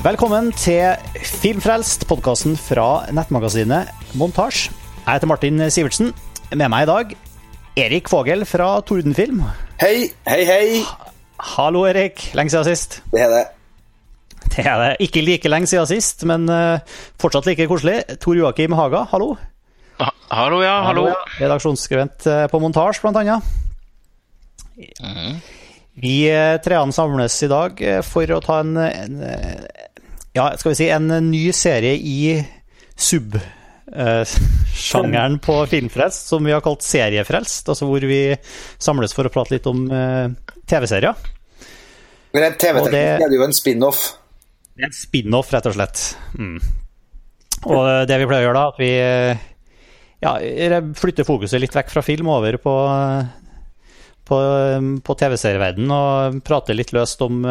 Velkommen til Filmfrelst, podkasten fra nettmagasinet Montasj. Jeg heter Martin Sivertsen. Med meg i dag Erik Fogel fra Tordenfilm. Hei, hei, hei. Hallo, Erik. Lenge siden sist. Det er det. Det er det. Ikke like lenge siden sist, men uh, fortsatt like koselig. Tor Joakim Haga, hallo. Ha hallo, ja. Hallo. hallo Redaksjonsskrivent uh, på Montasj, blant annet. Mm. Vi uh, treene samles i dag for å ta en, en ja, skal vi si en ny serie i sub-sjangeren på Filmfrelst, som vi har kalt Seriefrelst. Altså hvor vi samles for å prate litt om TV-serier. Men TV-teknisk er det jo en spin-off. Det er en spin-off, rett og slett. Mm. Og det vi pleier å gjøre da, at vi ja, flytter fokuset litt vekk fra film over på, på, på TV-serieverdenen og prater litt løst om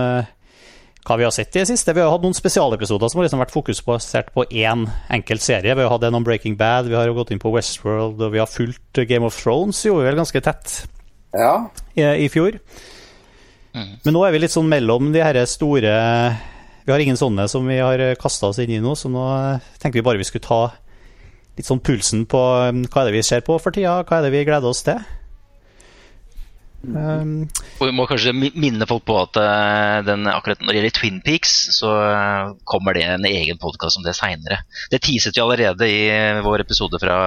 hva vi har sett i det siste. Vi har hatt noen spesialepisoder som har liksom vært fokusbasert på én enkelt serie. Vi har hatt en om Breaking Bad, vi har gått inn på Westworld, og vi har fulgt Game of Thrones jo vel ganske tett ja. i, i, fjor. Mm. Men nå er vi litt sånn mellom de her store Vi har ingen sånne som vi har kasta oss inn i nå, så nå tenker vi bare vi skulle ta litt sånn pulsen på hva er det vi ser på for tida, hva er det vi gleder oss til. Um, og Vi må kanskje minne folk på at uh, den, akkurat når det gjelder Twin Peaks, så uh, kommer det en egen podkast om det seinere. Det teaset vi allerede i uh, vår episode fra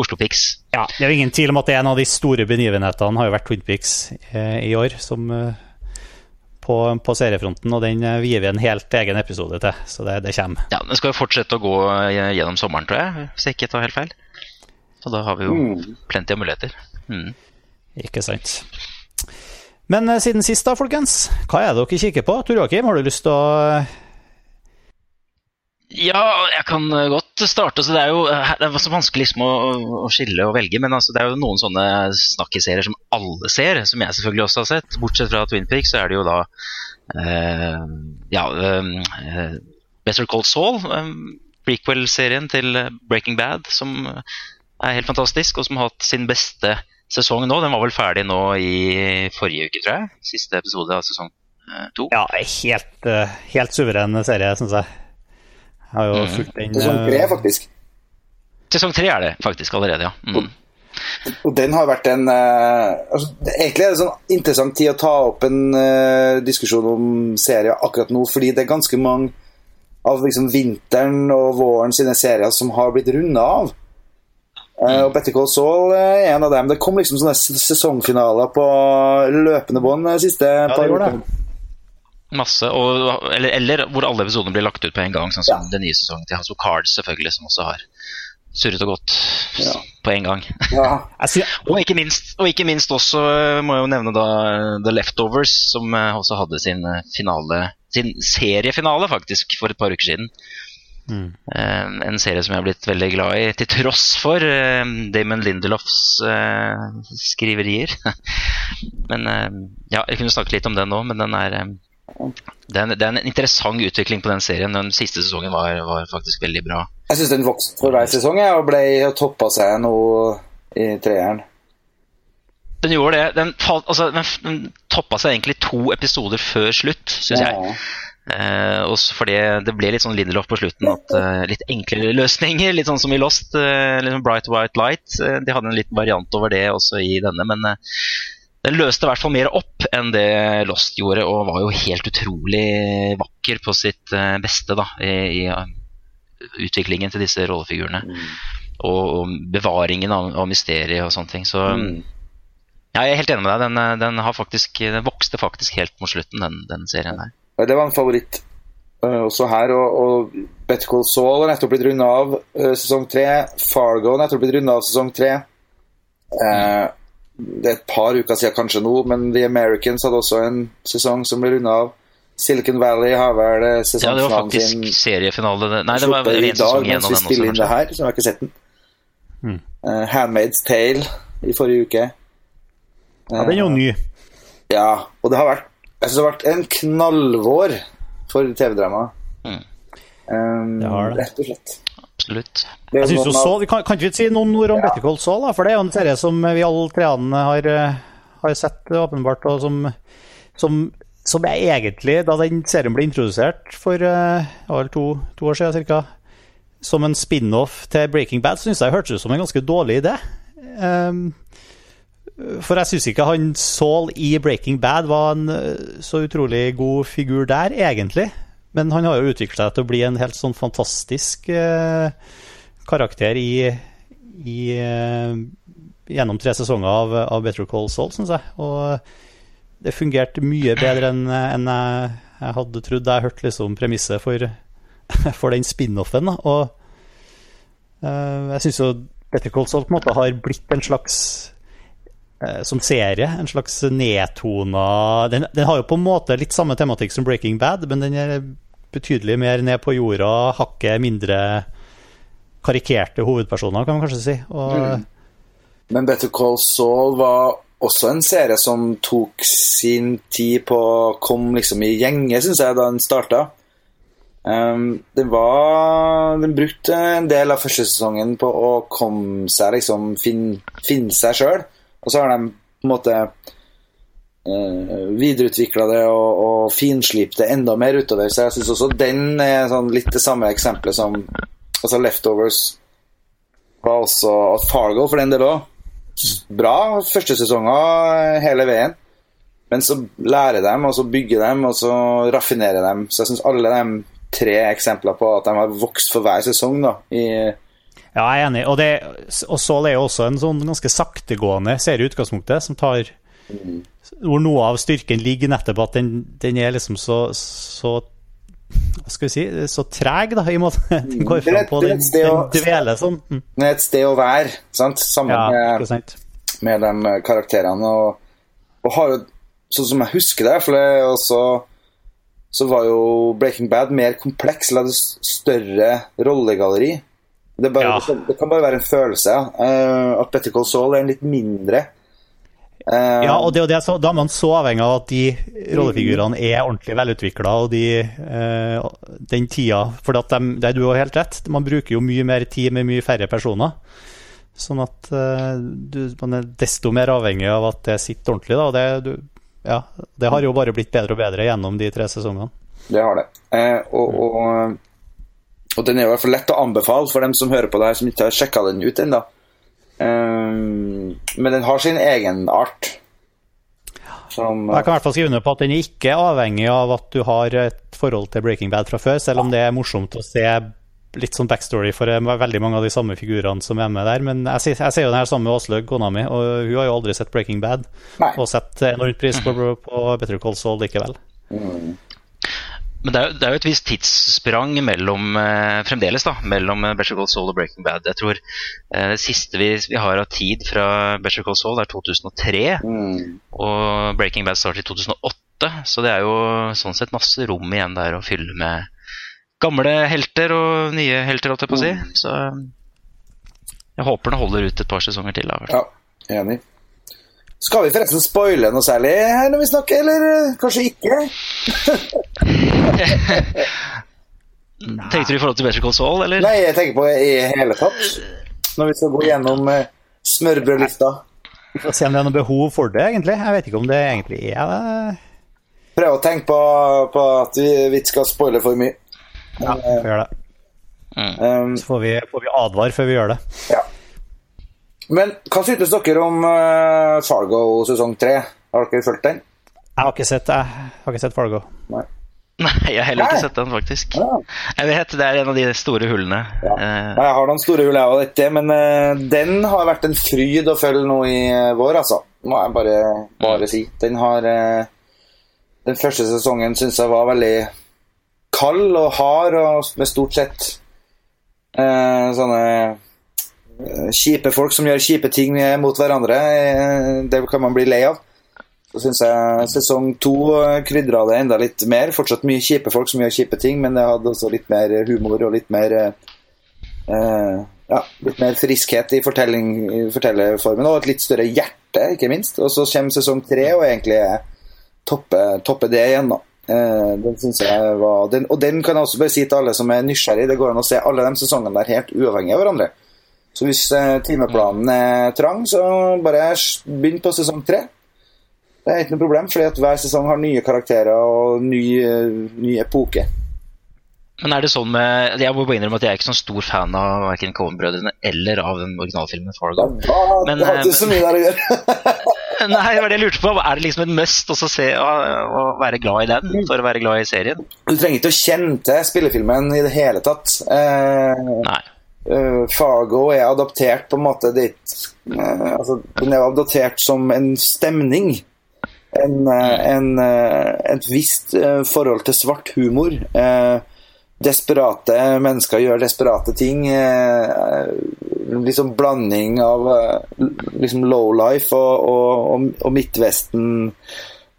Oslo Peaks Ja, Det er jo ingen tvil om at en av de store begivenhetene har jo vært Twin Peaks i år. som på, på, seriefronten, og den vier vi en helt egen episode til. Så det, det kommer. Ja, Den skal jo fortsette å gå gjennom sommeren, tror jeg, hvis jeg ikke tar helt feil. Så da har vi jo mm. plenty av muligheter. Mm. Ikke sant. Men siden sist, da, folkens. Hva er det dere kikker på? Tor Joakim, har du lyst til å ja, jeg kan godt starte. Så det er jo det er så vanskelig liksom å, å, skille og velge. Men altså, det er jo noen sånne snakkiserier som alle ser, som jeg selvfølgelig også har sett. Bortsett fra Twin Peaks, så er det jo da uh, ja, uh, Better Cold Saul, Eh, prequel-serien til Breaking Bad, som er helt fantastisk, og som har hatt sin beste sesong nå. Den var vel ferdig nå i forrige uke, tror jeg. Siste episode av sesong eh, to. Ja, helt, eh, helt suveren serie, syns jeg. Jeg har jo mm. fulgt den Sesong tre, eh, faktisk. Sesong tre er det faktisk allerede, ja. Mm. Og den har vært en uh, altså, Egentlig er det sånn interessant tid å ta opp en uh, diskusjon om serier akkurat nå, fordi det er ganske mange av liksom, vinteren og våren sine serier som har blitt runda av. Uh, og Better Call Saul er en av dem. Det kom liksom sånne sesongfinaler på løpende bånd de siste ja, par årene. Masse, og, eller, eller, hvor alle episodene blir lagt ut på en gang, sånn som ja. den nye sesongen til of Cards, selvfølgelig, som også har surret og gått ja. på en gang. Ja. og, ikke minst, og, ikke minst, også må jeg jo nevne da The Leftovers, som også hadde sin finale Sin seriefinale, faktisk, for et par uker siden. Mm. En serie som jeg har blitt veldig glad i, til tross for uh, Damon Lindelofs uh, skriverier. men uh, ja, Jeg kunne snakket litt om den nå, men den er, det er, en, det er, en, interessant utvikling på den serien. Den siste sesongen var, var faktisk veldig bra. Jeg syns den vokste for hver sesong og ble toppa seg nå i treeren. Den gjorde det. Den, altså, den, den toppa seg egentlig to episoder før slutt, syns ja. jeg. Uh, også fordi det ble litt sånn Lindelof på slutten. at eh, Litt enklere løsninger, litt sånn som i Lost. Uh, liksom Bright White Light. de hadde en liten variant over det også i denne, men den løste i hvert fall mer opp enn det Lost gjorde, og var jo helt utrolig vakker på sitt beste da, i, i utviklingen til disse rollefigurene. Mm. Og, og, bevaringen av, av, mysteriet og sånne ting. Så mm. ja, jeg er helt enig med deg. Den, den, faktisk, den vokste faktisk helt mot slutten, den, den serien der. Det var en favoritt uh, også her. Og, og Better Call Saul har nettopp blitt runda av uh, sesong tre. Fargo har nettopp blitt runda av sesong tre. Uh, det er et par uker siden kanskje nå, men The Americans hadde også en sesong som ble runda av. Silicon Valley har vel sesongfinalen sin Ja, det var faktisk seriefinale. Nei, det var en sesong igjen av den også. Inn det her, så jeg har ikke sett den. Mm. Uh, Handmaid's Tale i forrige uke. Ja, den er jo ny. Ja, og det har vært jeg syns det har vært en knallvår for TV-drama. Mm. Um, det har det. Rett og slett. Absolutt. Jeg synes jo så, kan, kan ikke vi si noen ord om ja. Better Call Saul? For det er jo en serie som vi alle treene har, eh, har sett, åpenbart, og som, som som er egentlig, da den serien ble introdusert for uh, to, to, år siden ca., som en spin-off til Breaking Bad, syns jeg hørtes ut som en ganske dårlig idé. Um, for jeg syns ikke han Saul i Breaking Bad var en uh, så utrolig god figur der, egentlig. Men han har jo utviklet seg til å bli en helt sånn fantastisk eh, karakter i, i gjennom tre sesonger av, av Better Call Saul, syns jeg. Og det fungerte mye bedre enn en jeg, jeg, hadde trodd. Jeg hørte liksom premisset for, for den spin-offen. Og eh, jeg syns jo Better Call Saul på en måte har blitt en slags Som serie, en slags nedtona den, den, har jo på en måte litt samme tematikk som Breaking Bad, men den er betydelig mer ned på jorda, hakket mindre karikerte hovedpersoner, kan man kanskje si. Og, mm. Men Better Call Saul var også en serie som tok sin tid på å komme liksom i gjenge, syns jeg, da den starta. Um, den var Den brukte en del av første sesongen på å komme seg liksom finne, fin seg sjøl. Og så har de på en måte uh, videreutvikla det og, og finslipt det enda mer utover. Så jeg syns også den er sånn litt det samme eksempelet som altså Leftovers var også Fargo, for den del òg bra første sesonger hele veien. Men så lærer de, og så bygger de, og så raffinerer de. Så jeg syns alle de tre eksempler på at de har vokst for hver sesong, da, i ja, jeg er enig. Og, det, og Saul er jo også en sånn ganske saktegående serie i utgangspunktet, som tar. Hvor noe av styrken ligger nettopp at den, den er liksom så, så hva skal vi si, så treg, da, i måte den går fram på den, den dveler sånn. Mm. Det er et sted å være, sant? sammen ja, med, med, de karakterene. Og, og har jo, sånn som jeg husker det, for det også så var jo Breaking Bad mer kompleks, eller hadde større rollegalleri. Det, bare, ja. det, kan bare være en følelse. Uh, at Better Call Saul er en litt mindre Uh, ja, og det, det, da er man så avhengig av at de rollefigurene er ordentlig velutvikla, og de, uh, den tida For at de, det er du har helt rett, man bruker jo mye mer tid med mye færre personer. Sånn at uh, du, man er desto mer avhengig av at det sitter ordentlig. Da, og det, du, ja, det har jo bare blitt bedre og bedre gjennom de tre sesongene. Det har det. og, og, og den er i hvert fall lett å anbefale for dem som hører på det her, som ikke har sjekka den ut ennå. Um, men den har sin egen art. Som, jeg kan i hvert fall skrive under på at den er ikke avhengig av at du har et forhold til Breaking Bad fra før, selv om det er morsomt å se litt sånn backstory for veldig mange av de samme figurene som er med der. Men jeg, jeg ser jo den her sammen med Åslaug, kona mi, og hun har jo aldri sett Breaking Bad. Nei. Og sett enormt pris på, på Better Call Saul likevel. Mm. Men det er, det er, jo et visst tidssprang mellom, eh, fremdeles da, mellom eh, Better Call Saul og Breaking Bad. Jeg tror eh, Det siste vi, vi, har av tid fra Better Call Saul, er 2003. Mm. Og Breaking Bad startet i 2008, så det er jo sånn sett masse rom igjen der å fylle med gamle helter og nye helter, holdt jeg på å si. Mm. Så jeg håper det holder ut et par sesonger til. Da, ja, enig. Skal vi forresten spoile noe særlig her når vi snakker, eller eh, kanskje ikke? Tenkte du i forhold til Better Call Saul, eller? Nei, jeg tenker på i hele tatt. Når vi skal gå gjennom uh, smørbrødlista. Vi får se om det er noe behov for det, egentlig. Jeg vet ikke om det egentlig er det. Prøv å tenke på, på at vi, vi ikke skal spoile for mye. Ja, vi får gjøre det. Um, Så får vi, får vi advar før vi gjør det. Ja. Men hva synes dere om uh, Fargo sesong tre? Har dere fulgt den? Jeg har ikke sett, jeg har ikke sett Fargo. Nei. Nei, jeg har heller ikke sett den, faktisk. Ja. Jeg vet Det er en av de store hullene. Ja. Uh, jeg har noen store hull, jeg òg, men uh, den har vært en fryd å følge nå i vår, altså. Må jeg bare, bare mm. si. Den har Den første sesongen syns jeg var veldig kald og hard, og med stort sett sånne Eh, kjipe folk som gjør kjipe ting mot hverandre. Eh, det kan man bli lei av. Så syns jeg sesong to eh, krydra det enda litt mer. Fortsatt mye kjipe folk som gjør kjipe ting, men det hadde også litt mer humor og litt mer eh, ja, litt mer friskhet i, i fortellerformen, og et litt større hjerte, ikke minst. Og så kommer sesong tre og egentlig topper toppe det igjen, da. Eh, den synes jeg var den, Og den kan jeg også bare si til alle som er nysgjerrig. Det går an å se alle de sesongene der helt uavhengig av hverandre. Så hvis eh, timeplanen er trang, så bare begynn på sesong tre. Det er ikke noe problem, fordi at hver sesong har nye karakterer og ny, eh, ny epoke. Men er det sånn med Jeg må bare innrømme at jeg er ikke sånn stor fan av verken Cohen-brødrene eller av den originalfilmen Fargo. Ja, Men, det har ikke eh, så mye der å gjøre. Nei, det var det jeg lurte på. Er det liksom et must å, se å, å, være glad i den for å være glad i serien? Du trenger ikke å kjenne til spillefilmen i det hele tatt. Eh, Nei. Eh, Fargo er adaptert på en måte dit uh, altså, Den er adaptert som en stemning. En, eh, en, et visst forhold til svart humor. Desperate mennesker gjør desperate ting. Liksom blanding av liksom low life og, og, og Midtvesten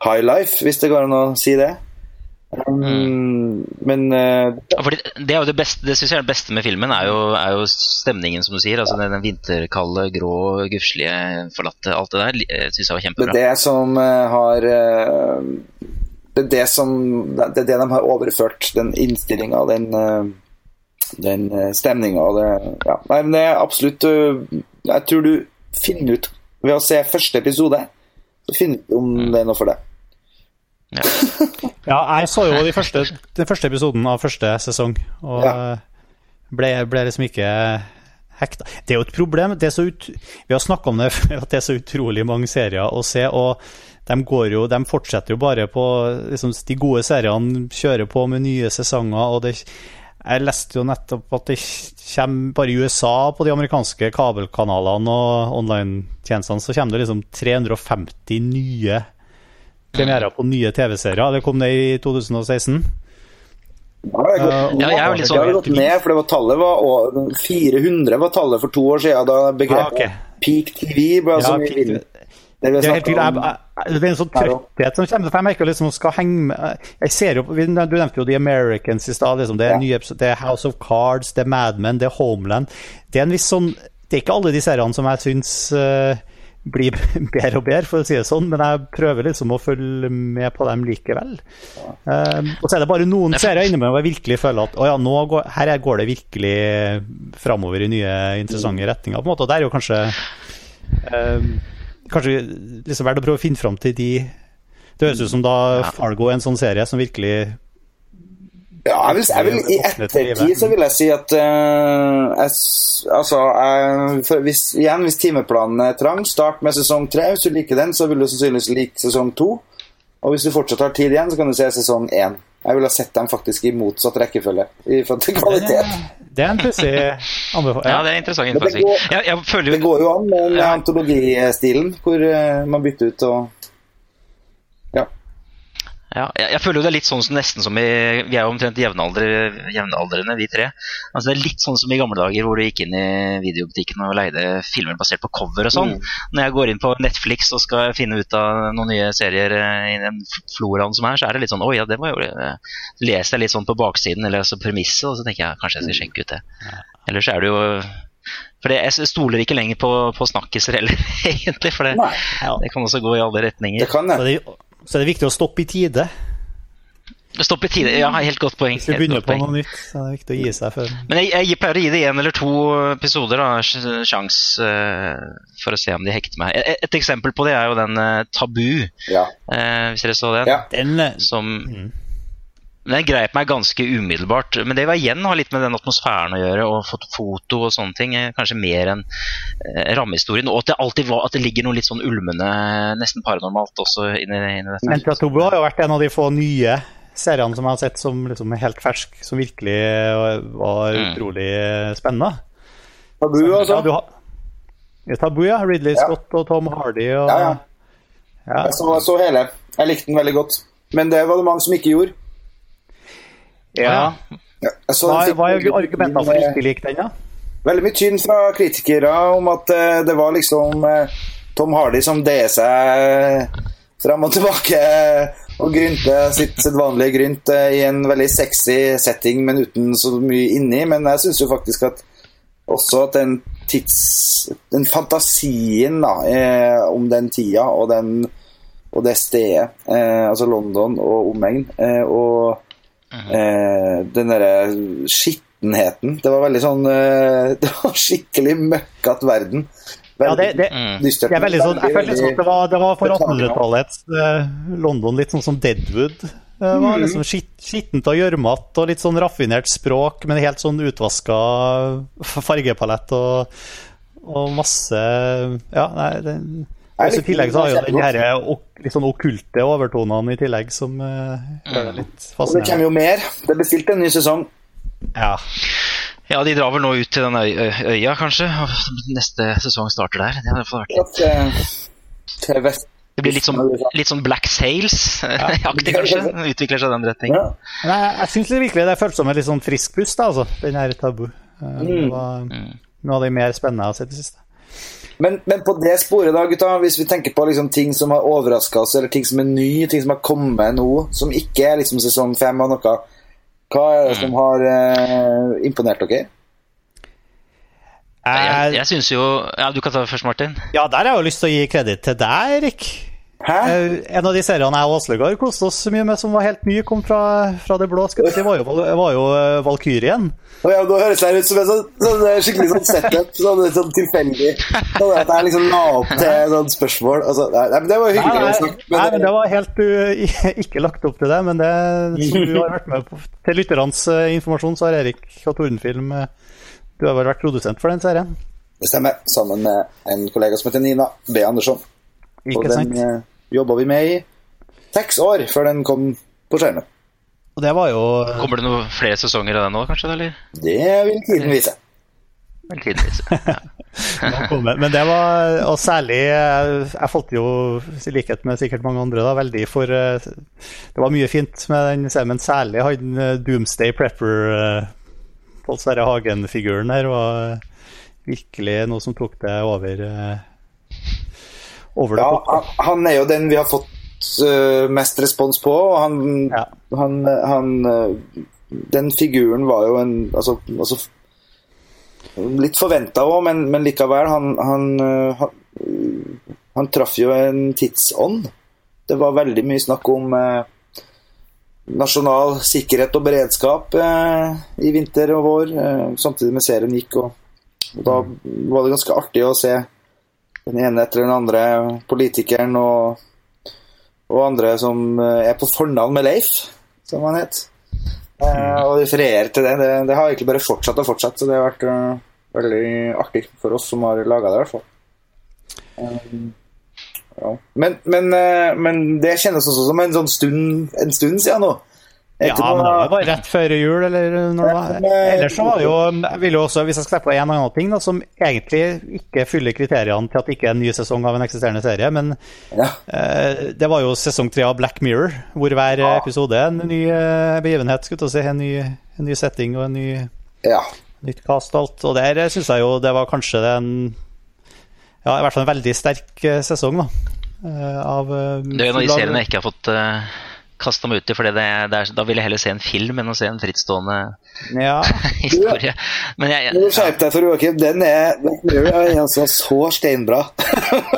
high life, hvis det går an å si det. Um, Men uh, fordi det er jo det beste Det synes jeg er det beste med filmen, er jo, er jo stemningen, som du sier. Altså den, den vinterkalde, grå, gufselige, forlatte, alt det der. eh, Syns jeg var Det er kjempebra. det som eh, har Det er det som Det er det de har overført, den innstillinga den, den stemninga og det Ja. Nei, men det er absolutt Jeg tror du finner ut ved å se første episode, så finner du ut om det er noe for deg. Ja, jeg så jo de første, den første episoden av første sesong, og Ja. ble, ble liksom ikke hekta. Det er jo et problem. Det er så ut, vi har snakka om det at det er så utrolig mange serier å se. og de, går jo, de fortsetter jo bare på liksom, De gode seriene kjører på med nye sesonger. og det, Jeg leste jo nettopp at det kommer bare i USA, på de amerikanske kabelkanalene og online-tjenestene, så kommer det liksom 350 nye premierer på nye TV-serier. Det kom det i 2016. Ja, jeg, har gått- Ja, jeg er jo litt sånn har gått ned, for det var tallet var og 400 var tallet for to år siden, da begrepet ah, okay. peak TV ble Ja, så mye peak- vill. Det Det er helt tydelig. Jeg- jeg- Det er en sånn trøtthet som kommer. For jeg merker liksom skal henge med Jeg ser jo, Du nevnte jo The Americans i stad. Liksom. Det, er Ja. nye det er House of Cards, det er Mad Men, det er Homeland. Det er en viss sånn Det er ikke alle de seriene som jeg syns eh, blir bedre og bedre, for å si det sånn, men jeg prøver liksom å følge med på dem likevel. Eh, og så er det bare noen serier innimellom hvor jeg virkelig føler at å ja, nå går, her er- går det virkelig framover i nye, interessante retninger. på en måte, Og det er jo kanskje eh, Kanskje liksom verdt å prøve å finne fram til de Det høres ut som da Fargo er en sånn serie som virkelig Ja, jeg vil, jeg vil, I ettertid så vil jeg si at uh, jeg, Altså, jeg, for hvis, igjen, hvis timeplanen er trang, start med sesong tre. Hvis du liker den, så vil du sannsynligvis like sesong to. Og hvis du fortsatt har tid igjen, så kan du se sesong én. Jeg ville ha sett dem faktisk i motsatt rekkefølge i kvalitet. Det er en pussig anbefaling. Ja, det er interessant det går- Jeg, jeg føler Det går jo an med Ja. antologistilen, hvor eh, man bytter ut og. Ja, jeg, jeg føler jo det er litt sånn som nesten som i Vi er jo omtrent jevnaldre, jevnaldrende, vi tre. Altså Det er litt sånn som i gamle dager hvor du gikk inn i videobutikken og leide filmer basert på cover og sånn. Mm. Når jeg går inn på Netflix og skal finne ut av noen nye serier eh, i den floraen som er, så er det litt sånn Oi, ja, det var jo eh, Så leser jeg litt sånn på baksiden, eller altså premisset, og så tenker jeg kanskje jeg skal sjekke ut det. Ellers er det jo For jeg stoler ikke lenger på, på snakkiser heller, egentlig. For det, Nei. det kan også gå i alle retninger. Det kan det, så er det viktig å stoppe i tide. Stopp i tide. Ja, helt godt poeng. Hvis du begynner på poeng. noe nytt, så er det viktig å gi seg før. Men jeg, jeg pleier å gi det én eller to episoder da, sjans uh, for å se om de hekter meg. Et, et eksempel på det er jo den uh, Tabu, Ja. uh, hvis dere så den. ja. Den, Som Den greip meg ganske umiddelbart. Men det var igjen har litt med den atmosfæren å gjøre, og fått foto og sånne ting. eh, Kanskje mer enn eh, rammehistorien. Og at det alltid var, at det ligger noe litt sånn ulmende, nesten paranormalt også inni, inni dette. Entratobo har jo vært en av de få nye seriene som jeg har sett som liksom helt fersk, som virkelig var var Mm. utrolig spennende. Tabu, Ja, altså. du har ja, Tabu, ja. Ridley Ja. Scott og Tom Hardy og Ja, ja. Ja. Jeg så, så hele. Jeg likte den veldig godt. Men det var det mange som ikke gjorde. Ja. Ja, jeg så Hva, hva er argumentene for ikke å like den, da? Veldig mye tynn fra kritikere om at uh, det var liksom uh, Tom Hardy som deier seg fram og tilbake og grynte sitt sedvanlige grynt uh, i en veldig sexy setting, men uten så mye inni. Men jeg syns jo faktisk at også at den tids... Den fantasien da, eh, om den tida og, den, og det stedet, eh, altså London og omegn, eh, og eh, den derre skittenheten Det var veldig sånn eh, Det var skikkelig møkkete verden. Ja, det, det, Mm. dystert. det er veldig sånn, jeg liksom at det var, det var for Veldig- 1800-tallets eh, London litt sånn som Deadwood. Det var liksom skitt, skittent og gjørmete og litt sånn raffinert språk, men helt sånn utvaska fargepalett og, og masse Ja, nei det, Jeg også I tillegg så har jo den her litt sånn okkulte overtonene i tillegg som eh, gjør det litt Og det kommer jo mer. Det er bestilt en ny sesong. Ja. Ja, de drar vel nå ut til den øy øy- øya, kanskje. og Neste sesong starter der. Det, hadde fått vært litt. Eh, til vest. det blir litt sånn, litt sånn Black Sails-aktig, kanskje. Utvikler seg i den retning. Ja. Nei, jeg syns virkelig det føltes som en litt sånn frisk pust, altså, den her tabu. Eh, Det var noe av det mer spennende jeg har sett i det siste. Men, men på det sporet, da, gutta, hvis vi tenker på liksom ting som har overraska oss, eller ting som er nye, ting som har kommet nå, som ikke er liksom sesong fem av noe, hva er det som har eh, imponert dere? Okay? Jeg, jeg syns jo Ja, du kan ta det først, Martin. ja, der har jeg jo lyst til å gi kreditt til deg, Erik. Hæ? Eh, En av de seriene jeg og Åslegard koste oss mye med, som var helt ny, kom fra, fra det blå, skal si, var jo, var jo eh, Valkyrien. Oh, ja, Nå høres det ut som en sånn, sånn eh, skikkelig sånn setup. Sånn, sånn tilfeldig. Sånn at jeg liksom la opp til sånn spørsmål. Altså, nei, men Det var hyggelig Nei, å snakke nei, men men, det var helt uh, ikke lagt opp til det. Men det som du har vært med på Til lytternes informasjon, så har Erik og Tordenfilm Du har vel vært produsent for den serien? Det stemmer. Sammen med en kollega som heter Nina B. Andersson. Og Ikke den sant? Eh, jobba vi med i seks år før den kom på skjermen. Og det var jo Kommer det noen flere sesonger av den nå, kanskje? Eller? Det vil tiden vise. Vel, tiden vise. Ja. Men det var Og særlig eh, Jeg falt jo, i likhet med sikkert mange andre, da, veldig for eh, Det var mye fint med den serien, men særlig han eh, Doomsday Prepper eh, Pål Sverre Hagen-figuren der var eh, virkelig noe som tok det over eh, over det Ja, han, han er jo den vi har fått uh, mest respons på, og han, Ja. han, han eh, Den figuren var jo en Altså, altså litt forventa òg, men, men likevel. Han, han, eh, han, han traff jo en tidsånd. Det var veldig mye snakk om eh, nasjonal sikkerhet og beredskap eh, i vinter og vår, eh, samtidig med serien gikk. Og, og da var det ganske artig å se den ene etter den andre politikeren og, og andre som eh, er på fornavn med Leif, som han het. Eh, og refererer til det. det. Det har egentlig bare fortsatt og fortsatt, så det har vært uh, veldig artig for oss som har laga det, i hvert fall. Um, ja. men, men, uh, men det kjennes også som en sånn stund, en stund siden nå. Ja, men det var rett før jul, eller når det var Ellers så var det jo Jeg vil jo også, hvis jeg skal slippe på en annen ting da, som egentlig ikke fyller kriteriene til at det ikke er en ny sesong av en eksisterende serie, men ja. eh, det var jo sesong tre av Black Mirror, hvor hver Ja. episode er en ny eh, begivenhet, skulle jeg si. En ny, en ny setting og en ny, ja. nytt cast og alt. Og der syns jeg jo det var kanskje en Ja, i hvert fall en veldig sterk eh, sesong, da. eh, Av eh, Det er en av de seriene jeg ikke har fått uh, kasta meg ut i, for det, det da vil jeg heller se en film enn å se en frittstående Ja. historie. Men jeg, jeg, Skjerp deg, for Joakim. Den er, den er altså så steinbra.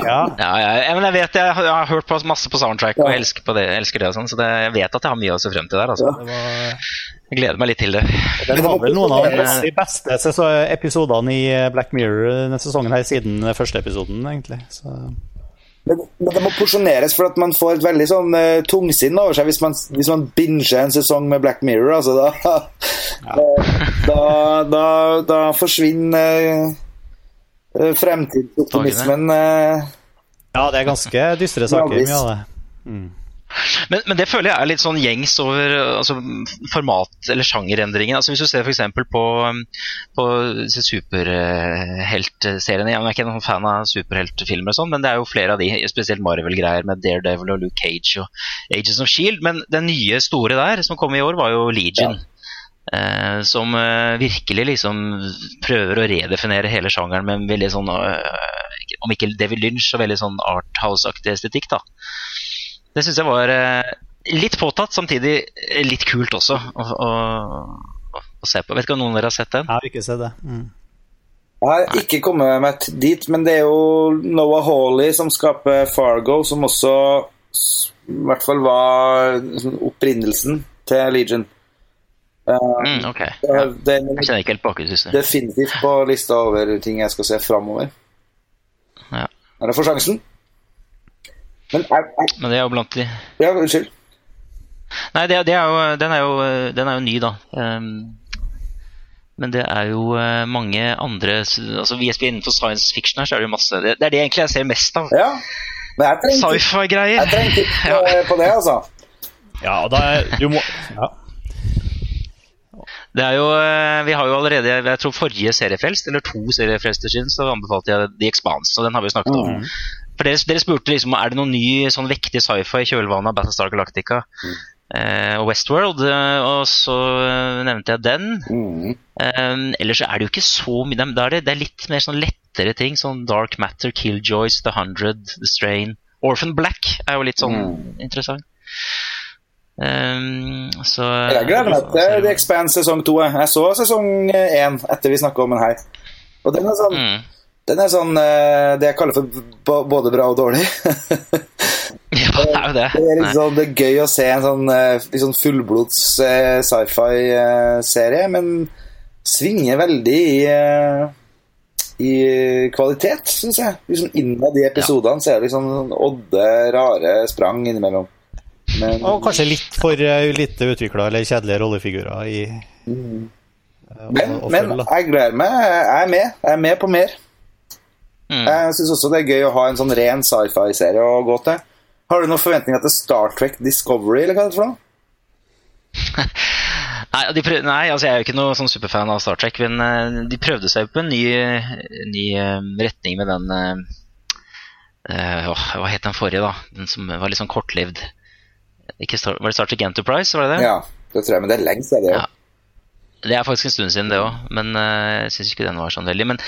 ja. ja, ja, ja, men jeg vet jeg, har- jeg har hørt på masse på soundtrack og elsker, på det, elsker det, og sånn, så det, jeg vet at jeg har mye å se frem til der. Altså. Ja. Var Jeg gleder meg litt til det. Det var vel noen av de beste, de episodene i Black Mirror denne sesongen her siden første episoden, egentlig. Så, Men, det må porsjoneres, for at man får et veldig sånn uh, tungsinn over seg hvis man, hvis man binger en sesong med Black Mirror. Altså, da, da, da, da forsvinner uh, fremtidsoptimismen. Uh, ja, det er ganske dystre saker, mye av det. Men, men det føler jeg er litt sånn gjengs over altså, format- eller sjangerendringen. Altså, hvis du ser f.eks. på, um, på superheltseriene Jeg er ikke noen fan av superheltfilmer, og sånn, men det er jo flere av de, spesielt Marvel-greier med Daredevil og Luke Cage og Agents of Shield. Men den nye store der som kom i år, var jo Legion. Eh, som uh, virkelig liksom prøver å redefinere hele sjangeren med en veldig sånn uh, Om ikke David Lynch, så veldig sånn Arthouse-aktig estetikk, da. Det syns jeg var eh, litt påtatt, samtidig eh, litt kult også å, å, å, se på. Vet ikke om noen av dere har sett den? Jeg har ikke sett det. Mm. jeg har ikke kommet meg dit, men det er jo Noah Hawley som skaper Fargo, som også i hvert fall var opprinnelsen til Legion. Uh, Mm, ok. Ja. det, Jeg kjenner ikke helt bakgrunnshistorien. definitivt på lista over ting jeg skal se framover. Ja. Når jeg får sjansen. Men er, er, Men det er jo blant de Ja, unnskyld. Nei, det, det er jo, den, er jo, den er jo ny, da. Um, men det er jo uh, mange andre altså vi er innenfor science fiction her, så er det jo masse Det, det er det egentlig jeg ser mest av. Ja. Men jeg trenger ikke- Sci-fi-greier. jeg trenger ikke Ja. på, på det, altså. Ja, og da er, du må ja. Det er jo, eh, vi har jo allerede, jeg tror forrige seriefrelst, eller to seriefrelster siden, så anbefalte jeg The Expanse, og den har vi jo snakket om. For dere, dere spurte liksom, er det noen ny sånn vektig sci-fi i kjølvannet av Battlestar Galactica eh, og Westworld, eh, og så eh, nevnte jeg den. Mm. Um, ellers så er det jo ikke så mye, da er det, det er litt mer sånn lettere ting, sånn Dark Matter, Killjoys, The Hundred, The Strain. Orphan Black er jo litt sånn interessant. Um, så Jeg gleder meg til The Expanse sesong to. Jeg så sesong én etter vi snakka om den her. Og den er sånn, Mm. Den er sånn eh, det jeg kaller for både bra og dårlig. Ja, det er jo det. Det er, sånn, det er gøy å se en sånn, sånn fullblods eh, sci-fi-serie, men svinger veldig i, i kvalitet, syns jeg. Liksom Innad i episodene så er det liksom sånn odde, rare sprang innimellom. Men Og kanskje litt for lite utvikla eller kjedelige rollefigurer i mm. Men, og men følge, da. jeg gleder meg. Jeg er med. Jeg er med på mer. Mm. Jeg syns også det er gøy å ha en sånn ren sci-fi-serie å gå til. Har du noen forventninger til Star Trek Discovery, eller hva det er for noe? Nei, prøv, nei, altså jeg er jo ikke noe sånn superfan av Star Trek, men eh, de prøvde seg på en ny, ny eh, retning med den eh, eh, Hva het den forrige, da? Den som var litt sånn kortlivd. Ikke Star, var det Star Trek Enterprise, var det det? Ja, det tror jeg, men det er lenge siden, det Ja. òg. Det er faktisk en stund siden, det òg, men eh, jeg syns ikke den var sånn veldig. Men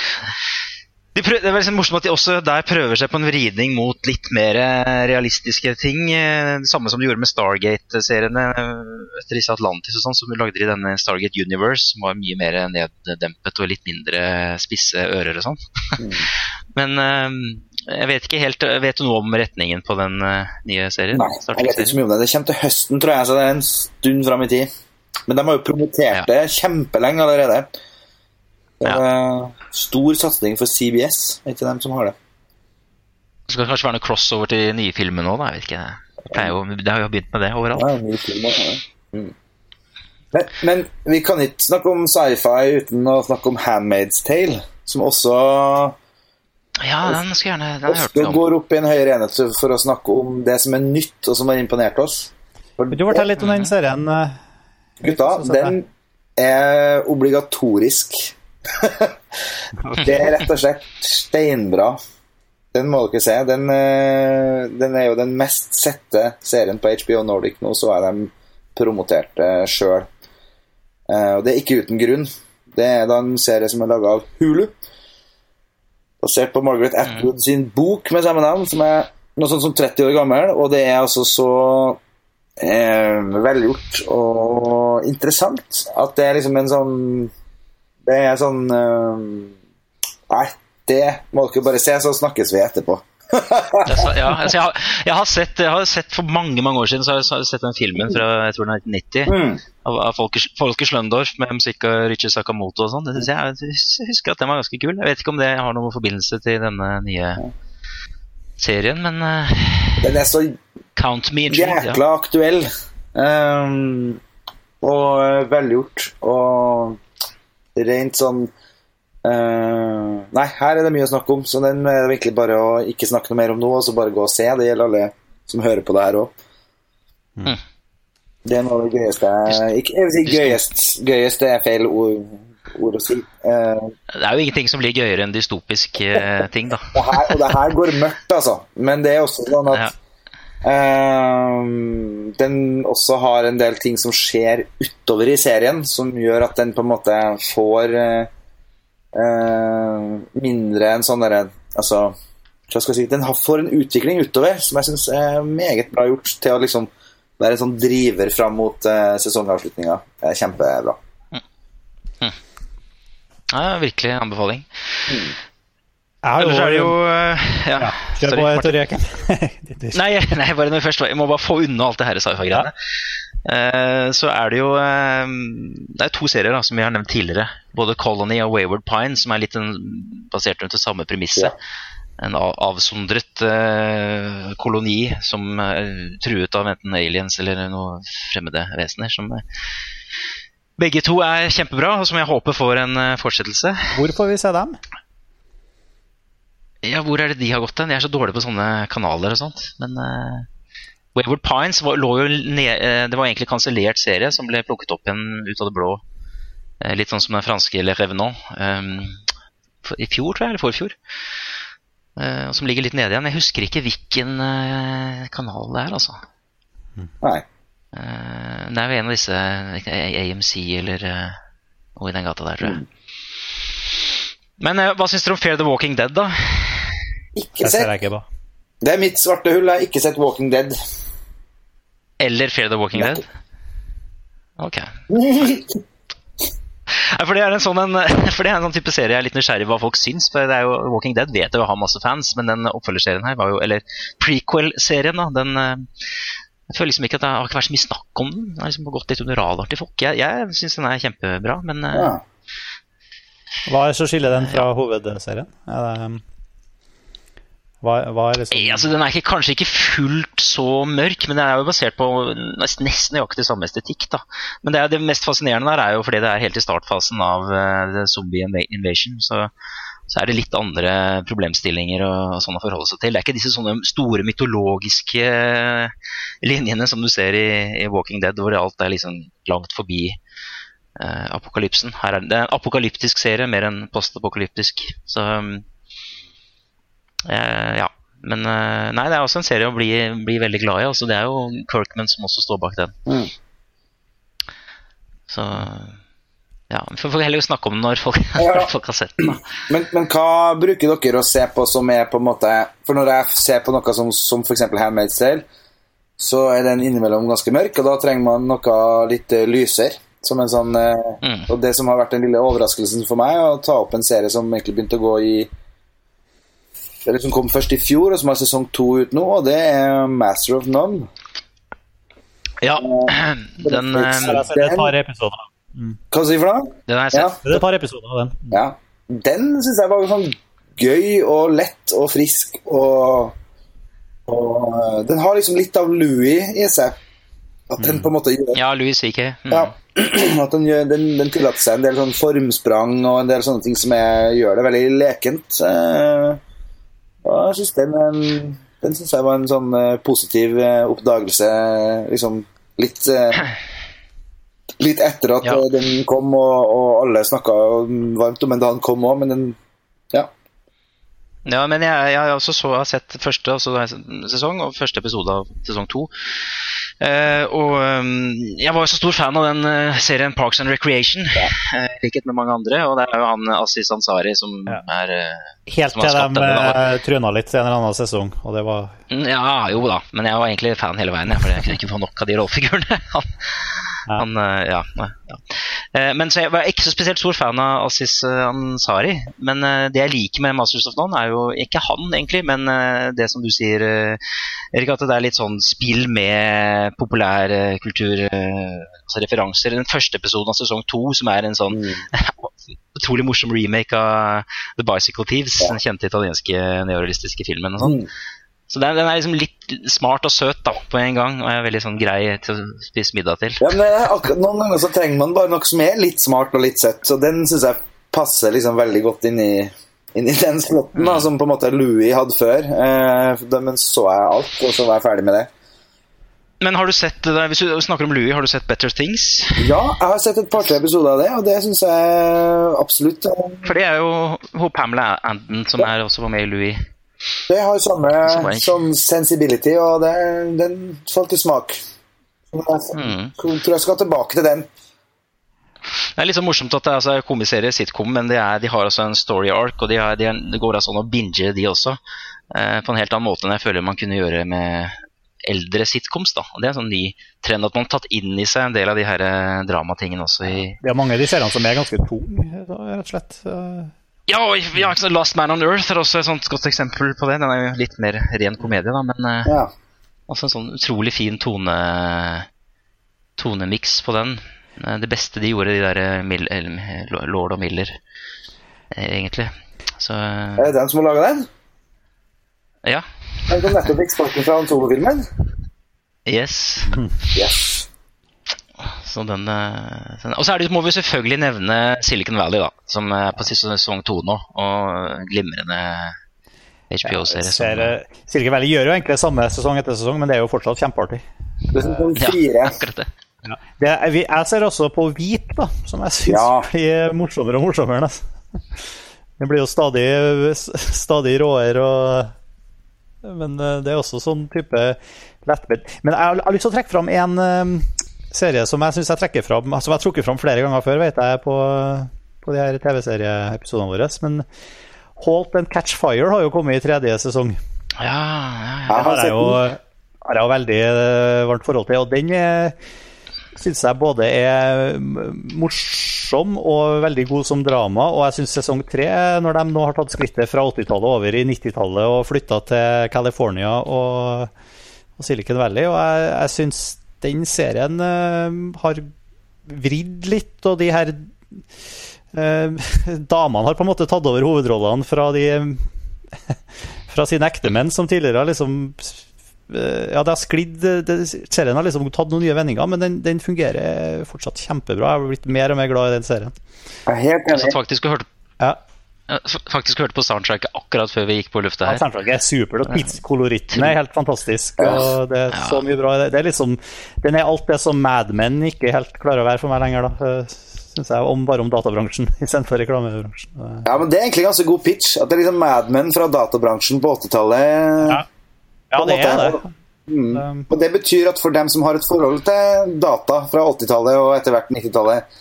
de prøv, det er veldig morsomt at de også der prøver seg på en vridning mot litt mer eh, realistiske ting. eh, Det samme som de gjorde med Stargate-seriene eh, etter disse Atlantis og sånn, som lagde i denne Stargate Universe, som var mye mer neddempet og litt mindre spisse ører og sånn. Men eh, jeg vet ikke helt Vet du noe om retningen på den nye serien? Nei, jeg vet ikke så mye om det. Det kommer til høsten, tror jeg, så det er en stund fram i tid. Men de har jo promotert Ja. det kjempelenge allerede. Det er Ja. eh, Stor satsing for CBS, er ikke dem som har det. Det skal kanskje være noe crossover til nye filmer nå, da? Jeg vet ikke. Det, jo, det har jo begynt med det overalt. Ja, nye filmer, ja. Mm. Men, men vi kan ikke snakke om sci-fi uten å snakke om Handmaid's Tale, som også, Ja, den skal gjerne Den har jeg hørt om. går opp i en høyere enhet for å snakke om det som er nytt, og som har imponert oss. For Vil du fortelle litt om den serien? eh? Gutta, den er obligatorisk. det er rett og slett steinbra. Den må dere se. Den, eh, den er jo den mest sette serien på HBO Nordic nå, så er de promotert det sjøl. Og det er ikke uten grunn. Det er da en serie som er laga av Hulu. Basert på Margaret Atwood sin bok med samme navn, som er noe sånt som 30 år gammel. Og det er altså så eh, velgjort og interessant at det er liksom en sånn Det er sånn uh, Nei, det må dere bare se, så snakkes vi etterpå. Ja, altså jeg, har, jeg, har sett, jeg har sett For mange mange år siden så har jeg sett den filmen fra jeg tror den er 1990 Mm. av, av Folke, Folke Schløndorf med musikk av Richard Sakamoto og sånn. Jeg, jeg husker at den var ganske kul. Jeg vet ikke om det har noen forbindelse til denne nye serien, men uh, Den er så count me jækla Ja. aktuell. Um, og eh, velgjort. Og rent sånn Uh, Nei, her er det mye å snakke om, så den er det virkelig bare å ikke snakke noe mer om nå, og så bare gå og se. Det gjelder alle som hører på det her òg. Mm. Det er noe av det gøyeste ikke, Jeg vil si gøyest. Gøyest er feil ord, ord å si. Uh, Det er jo ingenting som blir gøyere enn dystopisk uh, ting, da. det her, og det her går mørkt, altså. Men det er også sånn at Ja. Ehm, den også har en del ting som skjer utover i serien, som gjør at den på en måte får uh, eh, mindre enn sånn derre Altså, hva skal jeg si Den får en utvikling utover som jeg syns er meget bra gjort til å liksom være en sånn driver fram mot uh, sesongavslutninga. Det er kjempebra. Ja, virkelig anbefaling. Jeg har Ellers er det jo eh, Ja, ja, Kjør på, Martin. Tor Nei, nei, bare når vi først Jeg må bare få unna alt det her sci-fi-greiene. Uh, så er det jo uh, Det er to serier da, som vi har nevnt tidligere. Både Colony og Wayward Pine, som er litt en, basert rundt det samme premisset. en avsondret uh, koloni som er truet av enten aliens eller noen fremmede vesener. Som begge to er kjempebra, og som jeg håper får en fortsettelse. Hvor får vi se dem? Ja, hvor er det de har gått hen? Jeg er så dårlig på sånne kanaler og sånt. Men Wayward Pines var, lå jo ned, Det var egentlig kansellert serie som ble plukket opp igjen ut av det blå. litt sånn som den franske Le Revenant. Um, I fjor, tror jeg, eller forfjor. Uh, som ligger litt nede igjen. Jeg husker ikke hvilken uh, kanal det er, altså. Nei. Uh, det er jo en av disse AMC eller noe i den gata der, tror jeg. Mm. Men hva syns dere om Fair the Walking Dead, da? Ikke sett. Ikke det er mitt svarte hull. Jeg har ikke sett Walking Dead. Eller Fear the Walking Dead? Ok. For det, er en sånn, en, for det er en sånn type serie jeg er litt nysgjerrig hva folk syns. For det er jo, Walking Dead vet jo har masse fans, men den oppfølgerserien her, var jo, eller prequel-serien, da, den Jeg føler liksom ikke at det har ikke vært så mye snakk om den. Den har liksom gått litt under radar til folk. Jeg, jeg syns den er kjempebra, men ja. Hva er så skiller den fra hovedserien? Er det hva, hva er liksom altså, Den er ikke, kanskje ikke fullt så mørk, men den er jo basert på nesten, nesten nøyaktig samme estetikk. Da. Men det, er, det, mest fascinerende der er jo fordi det er helt i startfasen av uh, zombie invasion. Så, så, er det litt andre problemstillinger og, sånn å forholde seg til. Det er ikke disse sånne store mytologiske uh, linjene som du ser i, i, Walking Dead, hvor alt er liksom langt forbi uh, apokalypsen. Her er det, det er en apokalyptisk serie mer enn postapokalyptisk. Så um, Eh, ja. Men eh, nei, det er også en serie å bli, bli veldig glad i. Altså, det er jo Kirkman som også står bak den. Mm. Så ja, Vi får heller snakke om den når folk, ja. sett den. Men, men, hva bruker dere å se på som er på en måte For når jeg ser på noe som, som f.eks. Handmaid's Tale, så er den innimellom ganske mørk, og da trenger man noe litt uh, lysere. Som en sånn, mm. Og det som har vært den lille overraskelsen for meg, å ta opp en serie som egentlig begynte å gå i det som kom først i fjor, og som har sesong to ut nå, og det er Master of None. Ja, den Jeg har sett et par episoder. Mm. Hva sier du for noe? Den har jeg sett. Ja. Det er et par episoder av den. Ja. Den syns jeg var sånn gøy og lett og frisk og, og eh, Den har liksom litt av Louis i seg. At den mm. på en måte gjør Ja, Louis CK. Mm. Ja, at den, gjør, den, den tillater seg en del sånn formsprang og en del sånne ting som er, gjør det veldig lekent. Uh, og jeg synes den, den synes jeg var en sånn uh, positiv uh, oppdagelse. Liksom litt Litt etter at ja. den kom, og, og alle snakka varmt om den da den kom òg, men den Ja. Ja, men jeg, jeg, også så, jeg har sett første sesong og første episode av sesong to. Uh, og um, jeg var jo så stor fan av den uh, serien Parks and Recreation, ja. uh, likhet med mange andre. Og det er jo han Assis Ansari som ja. er Helt til de tryna litt i en eller annen sesong, og det var mm, Ja, jo da, men jeg var egentlig fan hele veien, for jeg kunne ikke få nok av de rollefigurene. Han, eh, ja, ja. Eh, men så Jeg var ikke så spesielt stor fan av Aziz eh, Ansari. Men det jeg liker med Masters of None, er jo ikke han, egentlig, men det som du sier, Erik, at det er litt sånn spill med populærkultur, altså. Den første episoden av sesong to, som er en sånn mm. utrolig morsom remake av The Bicycle Thieves, den kjente italienske neorealistiske filmen. og sånn. Mm. Så den, den, er liksom litt smart og søt da, på en gang, og er veldig sånn grei til å spise middag til. Ja, men Noen ganger så trenger man bare noe som er litt smart og litt søtt, så den syns jeg passer liksom veldig godt inn i, inn i den slotten mm. som på en måte Louis hadde før. Eh, men så jeg alt, og så var jeg ferdig med det. Men har du sett, Hvis du snakker om Louis, har du sett Better Things? Ja, jeg har sett et par-tre episoder av det, og det syns jeg absolutt For det er jo Pamela Anden som ja. er også var med i Louis. Det har samme som sensibility, og det, den falt i smak. Jeg mm. tror jeg skal tilbake til den. Det er litt så morsomt at det er altså, komiserie, sitcom, men de, er, de, har altså en story arc, og de har, de, det går altså an å binge de også. Eh, på en helt annen måte enn jeg føler man kunne gjøre med eldre sitcoms. da, og Det er en sånn ny trend at man har tatt inn i seg en del av de her eh, dramatingene også. i... Det er mange av de seriene som er ganske tunge, rett og slett. Ja, ja, Last Man on Earth er også et sånt godt eksempel på det. Den er jo litt mer ren komedie, da, men eh, ja. også en sånn utrolig fin tone tonemiks på den. Eh, det beste de gjorde, de der eh, Lord og Miller, egentlig. Så, er det den som har laga den? Ja. Den kom nettopp i eksporten fra han solofilmen. Yes. Yes. Så den, eh, den Og så er det, må vi selvfølgelig nevne Silicon Valley, da. Som er på siste sesong to nå. Og glimrende HBO-serie. Ja, eh, Silicon Valley gjør jo egentlig samme sesong etter sesong, men det er jo fortsatt kjempeartig. Det er sånn ja, akkurat det. Det, er- jeg ser også på Hvit, da, som jeg syns Ja. blir morsommere og morsommere. nesten. Det blir jo stadig, stadig råere og Men eh, det er også sånn type lettbent. Men jeg har, jeg har lyst til å trekke fram en eh, serie som jeg syns jeg trekker fram Som jeg har trukket fram flere ganger før, vet jeg, på, på de her TV-serieepisodene våre. Men Halt and Catch Fire har jo kommet i tredje sesong. Ja, ja, ja. Jeg har jeg sett jo, den. har jeg jo veldig eh, varmt forhold til. Og den syns jeg både er morsom og veldig god som drama. Og jeg syns sesong tre, når de nå har tatt skrittet fra 80-tallet over i 90-tallet og flytta til California og, og Silicon Valley, og jeg, jeg syns den serien eh, har vridd litt, og de her eh, damene har på en måte tatt over hovedrollene fra de fra sine ektemenn, som tidligere har liksom eh, Ja, det har sklidd det, Serien har liksom tatt noen nye vendinger, men den, den fungerer fortsatt kjempebra. Jeg har blitt mer og mer glad i den serien. Jeg helt Jeg satt faktisk og hørte, Ja, jeg faktisk hørte på soundtracket akkurat før vi gikk på lufta her. Soundtracket er supert, og tidskoloritten er helt fantastisk. Og det er så mye bra. Det er liksom, den er alt det som Mad Men ikke helt klarer å være for meg lenger, da. Synes jeg. Om, bare om databransjen istedenfor reklamebransjen. Ja, men Det er egentlig ganske god pitch. At det er liksom Mad Men fra databransjen på 80-tallet. Ja. Ja, det er det. Mm. Um, Og Det betyr at for dem som har et forhold til data fra 80-tallet og etter hvert 90-tallet,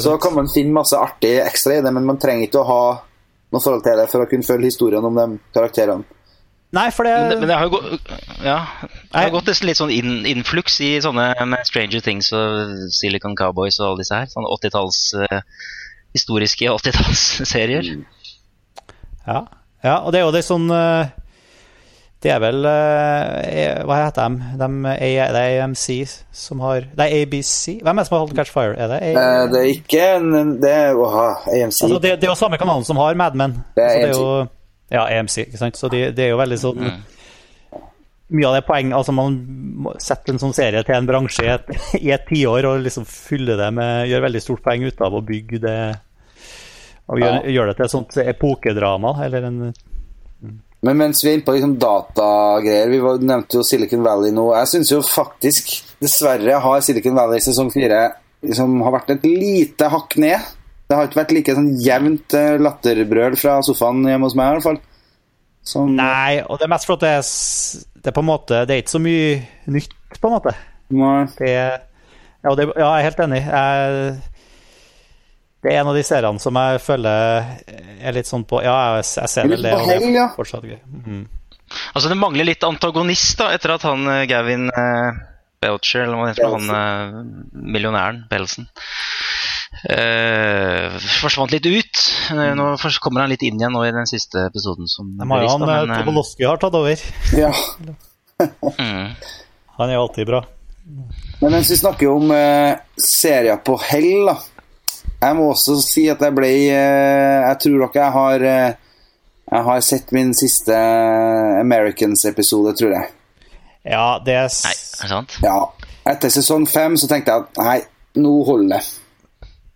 så kan man finne masse artig ekstra i det, men man trenger ikke å ha noe forhold til det for å kunne følge historien om de karakterene. Nei, for det Men, det- men det har jo gått, ja, det har gått litt sånn inn, innfluks i sånne med Stranger Things og Silicon Cowboys og alle disse her. Sånne 80-talls eh, historiske 80-tallsserier. Ja. ja, og det er jo det sånn eh, Det er vel eh, Hva heter de? de er, det er AMC som har Det er ABC? Hvem er det som har holdt Catch Fire? Er det, Eh, Det er ikke en Det er åha, AMC. altså, det, det er jo samme kanalen som har Mad Men. Det er det AMC. jo, ja, AMC, ikke sant. Så det, det er jo veldig sånn Mye av det poeng Altså, man setter en sånn serie til en bransje i et, i et tiår og liksom fyller det med Gjør veldig stort poeng ut av å bygge det Og gjøre Ja. gjør det til et sånt epokedrama, eller en Men mens vi er inne på liksom datagreier Vi nevnte jo Silicon Valley nå. Jeg syns jo faktisk, dessverre, har Silicon Valley sesong fire liksom, har vært et lite hakk ned. Det har ikke vært like sånn jevnt eh, latterbrøl fra sofaen hjemme hos meg, i hvert fall. Som, Nei, og det er mest det er, det er på en måte Det er ikke så mye nytt, på en måte. Nei. Det ja, det, ja, jeg er helt enig. Jeg, det er en av de seriene som jeg føler er litt sånn på Ja, jeg, jeg ser vel det. Og det er fortsatt gøy. Mm. Altså Det mangler litt antagonist da etter at han eh, Gavin eh, Belcher, eller hva heter, han eh, millionæren Belsen, eh, forsvant litt ut. Eh, Nå kommer han litt inn igjen nå i den siste episoden. som De har jo han eh, men, har tatt over. Ja. mm. Han er jo alltid bra. Men mens vi snakker om eh, serier på hell, da Jeg må også si at jeg ble eh, Jeg tror nok jeg har eh, Jeg har sett min siste Americans-episode, tror jeg. Ja, det er Nei, er det sant? Ja. Etter sesong fem så tenkte jeg at nei, nå holder det.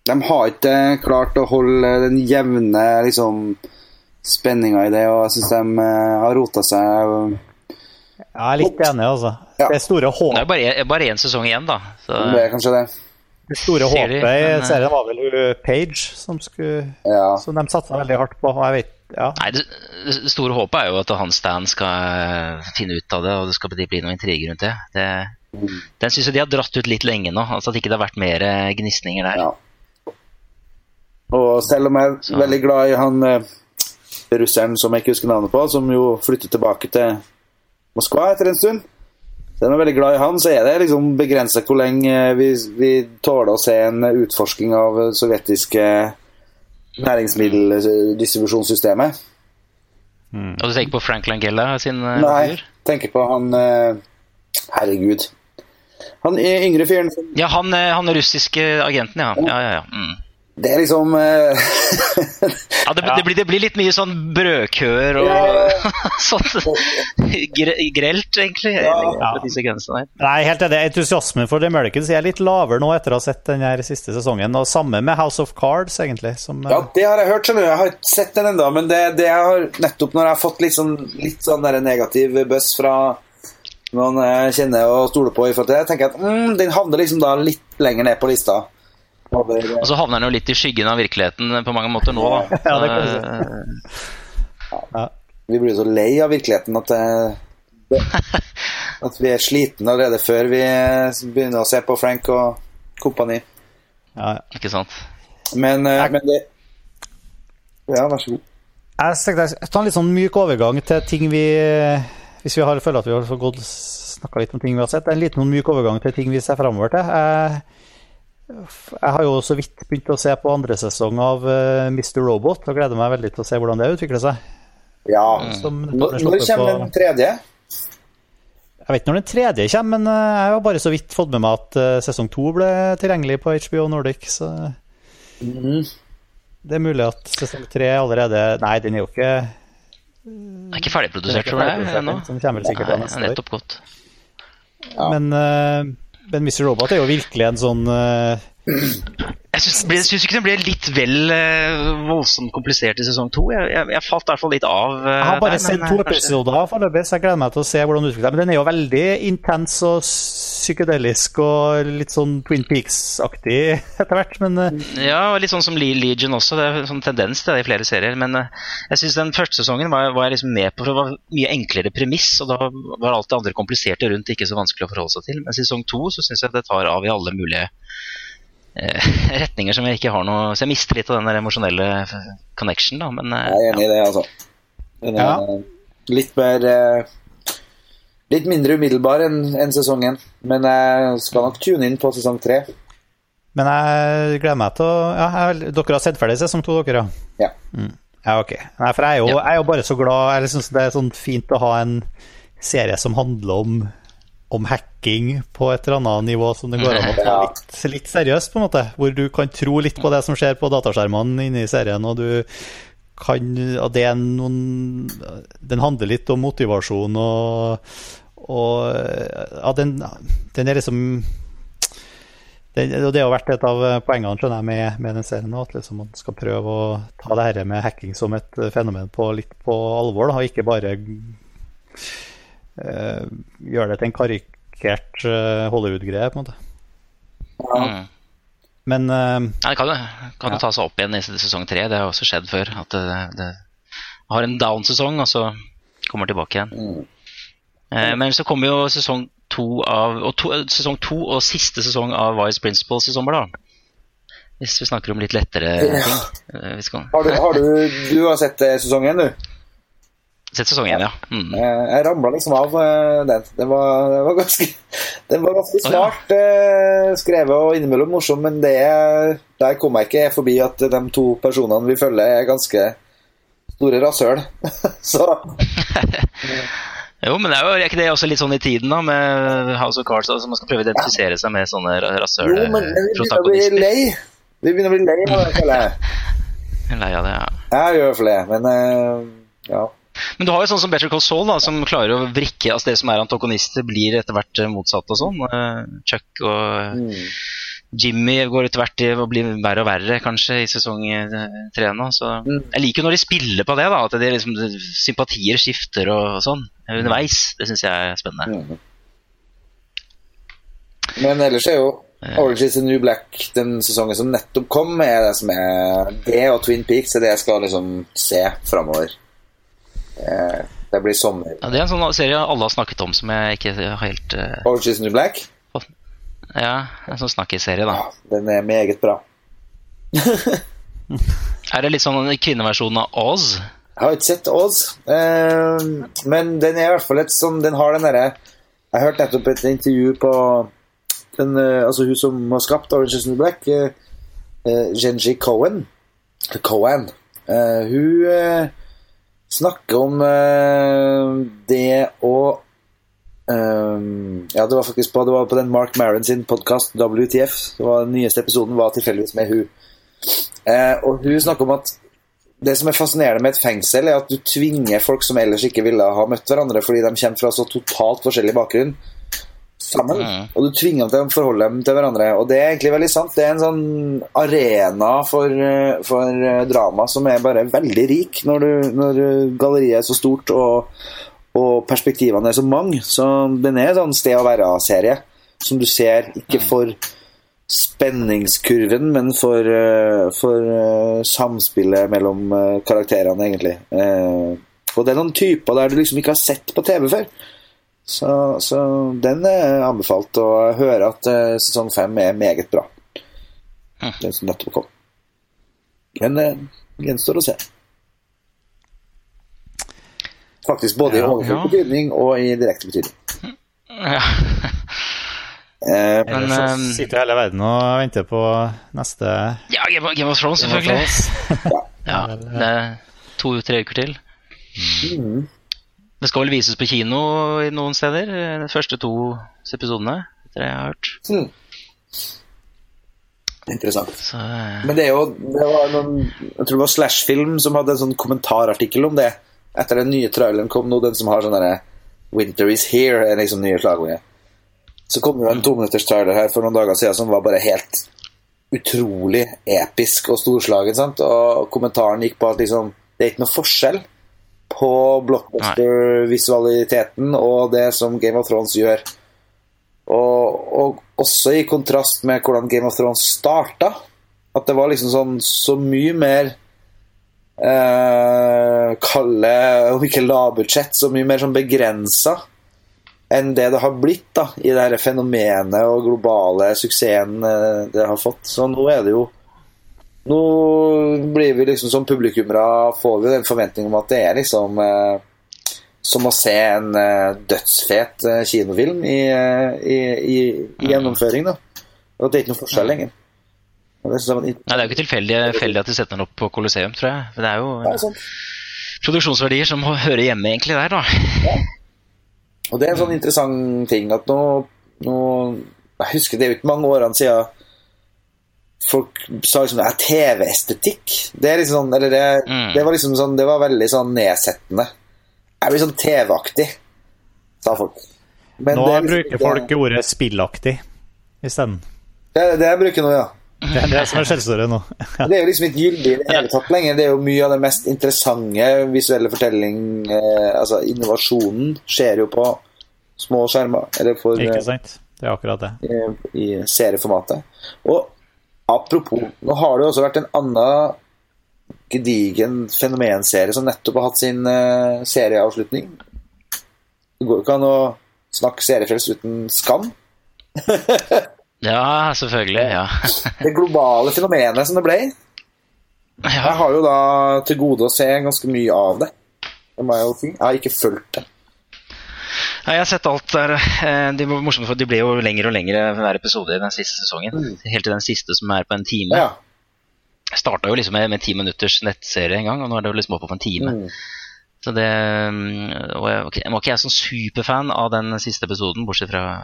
De har ikke klart å holde den jevne liksom spenninga i det, og jeg syns de eh, har rota seg. Jeg er litt enig, altså. Ja. Det store, Det er bare én sesong igjen, da. Så, Det er kanskje det. Det store håpet i eh, serien var vel Page, som, skulle, Ja. som de satsa veldig hardt på. Jeg vet, ja. Nei, det, det store håpet er jo at han Stan skal eh, finne ut av det, og det skal bli noe intriger rundt det. det den syns jeg de har dratt ut litt lenge nå. altså At ikke det har vært mer eh, gnisninger der. Ja. Og selv om jeg er Så- veldig glad i han russeren som jeg ikke husker navnet på, som jo flyttet tilbake til Moskva etter en stund Jeg er veldig glad i han, så er det liksom begrensa hvor lenge vi, vi tåler å se en utforsking av sovjetiske næringsmiddeldistribusjonssystemet. Og du tenker på Frank Langella sin eh, Nei, figur? tenker på han eh, Herregud. Han yngre fyren Ja, han, eh, han russiske agenten, ja. ja, ja, ja. Mm. Det er liksom uh... Ja, det, det, blir, det, blir, litt mye sånn brødkøer og ja. sånn grelt, egentlig. Ja. ja. Nei, helt enig. Entusiasmen for The Americans er litt lavere nå etter å ha sett den siste sesongen. Og samme med House of Cards, egentlig. Som, ja, det har jeg hørt, skjønner du. Jeg har ikke sett den ennå, men det, det jeg har nettopp når jeg har fått litt sånn, litt sånn negativ buzz fra noen jeg kjenner og stoler på, i forhold til det, tenker jeg at mm, den havner liksom da litt lenger ned på lista. Og så havner han jo litt i skyggen av virkeligheten på mange måter nå, da. Ja, det kan ja. Vi blir så lei av virkeligheten at, det, at vi er slitne allerede før vi begynner å se på Frank og kompani. Ja, ikke sant. Men, eh, men det Ja, vær så god. Jeg tenkte ta en litt sånn myk overgang til ting vi Hvis vi har, føler at vi har gått snakka litt om ting vi har sett. En liten myk overgang til ting vi ser framover til. Jeg jeg har jo så vidt begynt å se på andre sesong av uh, eh, Mr. Robot og gleder meg veldig til å se hvordan det utvikler seg. Ja, Når, når kommer den tredje? Jeg vet ikke når den tredje kommer, men uh, jeg har bare så vidt fått med meg at uh, sesong to ble tilgjengelig på HBO Nordic. Så mm. det er mulig at sesong tre allerede Nei, den er jo ikke Den er ikke ferdigprodusert, tror jeg. Ennå. Den kommer vel sikkert Nei, nettopp godt. Ja. Men men Mr. Robot er jo virkelig en sånn uh... Jeg syns ikke den ble litt vel uh, voldsomt komplisert i sesong to. Jeg, jeg, jeg falt i hvert fall litt av. Uh, jeg har bare der, sett to episoder foreløpig, så jeg gleder meg til å se hvordan det utvikler seg. Men den er jo veldig intens og psykedelisk og litt sånn Twin Peaks-aktig etter hvert, men Ja, litt sånn som Legion også. Det er en sånn tendens til det i flere serier. Men jeg syns den første sesongen var, var, jeg liksom med på, for det var mye enklere premiss, og da var alt det andre kompliserte rundt ikke så vanskelig å forholde seg til. Men sesong to så syns jeg det tar av i alle mulige Eh, retninger som jeg ikke har noe Så jeg mister litt av den der emosjonelle connection, da. Men, eh, jeg er enig i det, altså. Den er ja. litt mer eh, Litt mindre umiddelbar enn en sesongen. Men jeg skal nok tune inn på sesong tre. Men jeg gleder meg til å ja, jeg, Dere har sett ferdig sesong to, dere? Ja. Mm. Ja, ok. Nei, for jeg er, jo, jeg er jo bare så glad Jeg syns det er sånn fint å ha en serie som handler om om hacking på et eller annet nivå som det går an å ta litt, litt, seriøst, på en måte. Hvor du kan tro litt på det som skjer på dataskjermene inne i serien, og du kan og det er noen Den handler litt om motivasjon og, og ja, den, den er liksom og det har vært et av poengene skjønner jeg, med, med den serien. At liksom man skal prøve å ta det her med hacking som et fenomen på, litt på alvor. Da, og ikke bare uh, gjøre det til en karikert uh, Hollywood-greie, på en måte. Mm. Men uh, ja, Det kan, kan ja. ta seg opp igjen i sesong tre. Det har også skjedd før. At det, det har en down-sesong, og så kommer tilbake igjen. Mm. Uh, men så kommer jo sesong to av og to, Sesong to og siste sesong av Vice Principles i sommer, da. Hvis vi snakker om litt lettere ting. Har, du, har du, du har sett sesongen, du? Sett sesong én, ja. Mm. Jeg ramla liksom av uh, den. Det var, det var, ganske, den var ganske smart ja. skrevet og innimellom morsom, men det, der kom jeg ikke forbi at de to personene vi følger, er ganske store rasshøl. Så Jo, men det er jo er ikke det også litt sånn i tiden, da, med House of Cards? Altså man skal prøve å identifisere seg med sånne rasshøl-protagonister? Vi begynner å bli lei av det, føler jeg. Lei av det, ja. Jeg gjør i hvert fall det, men ja. Men du har jo sånn som Better Call Saul, da, som klarer å vrikke altså Det som er antagonister, blir etter hvert eh, motsatt og sånn. Uh, Chuck og mm. Jimmy går etter hvert til å bli verre og verre, kanskje, i sesong eh, tre nå. Så mm. jeg liker når de spiller på det, da. At det liksom, sympatier skifter og sånn underveis. Det syns jeg er spennende. Mm. Men ellers er jo Orange is the New Black den sesongen som nettopp kom, er det som er det, og Twin Peaks er det jeg skal liksom se framover. Eh, det blir sommer. Ja, det er en sånn serie alle har snakket om som jeg ikke har helt uh... Orange is New Black? Ja, en sånn snakkeserie, da. Ja, den er meget bra. er det litt sånn en kvinneversjon av Oz? Jeg har ikke sett Oz, uh, men den er i hvert fall et sånn Den har den derre Jeg hørte nettopp et intervju på den, uh, altså hun som har skapt Orange is New Black, uh, Genji Cohen. Cohen. Hun snakke om uh, det å um, Ja, det var faktisk på, det var på den Mark Maron sin podkast WTF. Det var Den nyeste episoden var tilfeldigvis med hun Uh, og hun snakker om at det som er fascinerende med et fengsel, er at du tvinger folk som ellers ikke ville ha møtt hverandre fordi de kommer fra så totalt forskjellig bakgrunn, sammen. Mm. Og du tvinger dem til å forholde dem til hverandre. Og det er egentlig veldig sant. Det er en sånn arena for, eh, for eh, drama som er bare veldig rik når, du, når galleriet er så stort og, og perspektivene er så mange. Så den er en sånn sted å være-serie som du ser ikke for spenningskurven, men for, eh, for eh, samspillet mellom eh, karakterene, egentlig. Eh, og det er noen typer der du liksom ikke har sett på TV før. Så, så den er anbefalt, og jeg hører at eh, sesong fem er meget bra. Den som nettopp kom. Men det gjenstår å se. Faktisk både i Ja, overført ja. betydning og i direkte betydning. Ja. Eh, Men, så ehm, sitter hele verden og venter på neste ja, Game of, Game of Thrones, selvfølgelig. ja. Ja, det er to-tre uker til. mm. Det skal vel vises på kino i noen steder, eh, de første to episodene, etter det jeg har hørt. Mm. Interessant. Så, uh... Men det er jo det var noen, Jeg tror det var Slashfilm som hadde en sånn kommentarartikkel om det. Etter den nye traileren kom nå, den som har sånn derre 'Winter is here' er liksom nye slagordet. Så kom det jo en tominutters trailer her for noen dager siden som var bare helt utrolig episk og storslagen. sant? Og kommentaren gikk på at liksom det er ikke noe forskjell på blockbuster-visualiteten og det som Game of Thrones gjør. Og, og også i kontrast med hvordan Game of Thrones starta. At det var liksom sånn så mye mer eh, Kalle, om ikke lavbudsjett, så mye mer sånn begrensa enn det det har blitt da, i det her fenomenet og globale suksessen eh, det har fått. Så nå er det jo Nå blir vi liksom som publikummere får vi den forventning om at det er liksom eh, som å se en eh, dødsfet eh, kinofilm i, eh, i, i, i gjennomføring. da. Og det er ikke noe forskjell lenger. Det er, sånn, Nei, det er jo ikke tilfeldig, tilfeldig at de setter den opp på Colosseum, tror jeg. For det er jo Ja, sant. produksjonsverdier som hører hjemme egentlig der, da. Og det er en sånn interessant ting at nå, nå Jeg husker det er jo ikke mange årene siden folk sa liksom det er TV-estetikk. Det er liksom sånn det, Mm. det var liksom sånn Det var veldig sånn nedsettende. Jeg blir sånn TV-aktig, sa folk. Men Nå det liksom bruker folk ordet spillaktig isteden. Det er det jeg bruker nå, ja. Det er det som er skjellsordet nå. Det er jo liksom ikke gyldig i det hele tatt lenger. Det er jo mye av det mest interessante visuelle fortelling eh, Altså innovasjonen skjer jo på små skjermer. Eller for Ikke eh, sant? Det er akkurat det. i, i serieformatet. Og apropos, nå har det jo også vært en annen gedigen fenomenserie som nettopp har hatt sin uh, serieavslutning. Det går jo ikke an å snakke seriefrelst uten skam. Ja, selvfølgelig. Ja. Det globale fenomenet som det ble. Jeg har jo da til gode å se ganske mye av det. Jeg har ikke fulgt det. Ja, jeg har sett alt der. eh, De var morsomme, for de ble jo lengre og lengre hver episode i den siste sesongen. Helt til den siste som er på en time. Ja. Starta jo liksom med, med ti minutters nettserie en gang, og nå er det jo liksom oppe på en time. Mm. Så det mm, Og jeg, okay, jeg var ikke jeg sånn superfan av den siste episoden, bortsett fra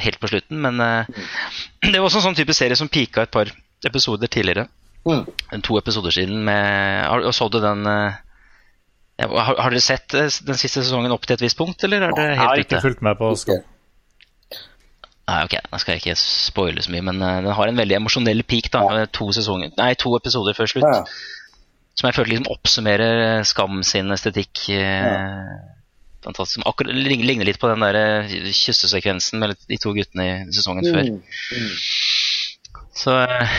helt på slutten, men eh, det var også en sånn type serie som pika et par episoder tidligere. Mm. To episoder siden med og Så du den eh, har, har dere sett eh, den siste sesongen opp til et visst punkt, eller er det Jeg har ikke ute? fulgt med på skam. Nei, ok, Da skal jeg ikke spoile så mye, men uh, den har en veldig emosjonell peak. da, Ja. med to, sesonger, nei, to episoder før slutt. Ja. Som jeg føler liksom oppsummerer Skam sin estetikk. Eh, fantastisk. Som akkurat ligner, litt på den der eh, kyssesekvensen med de to guttene i sesongen før. Mm. Så eh,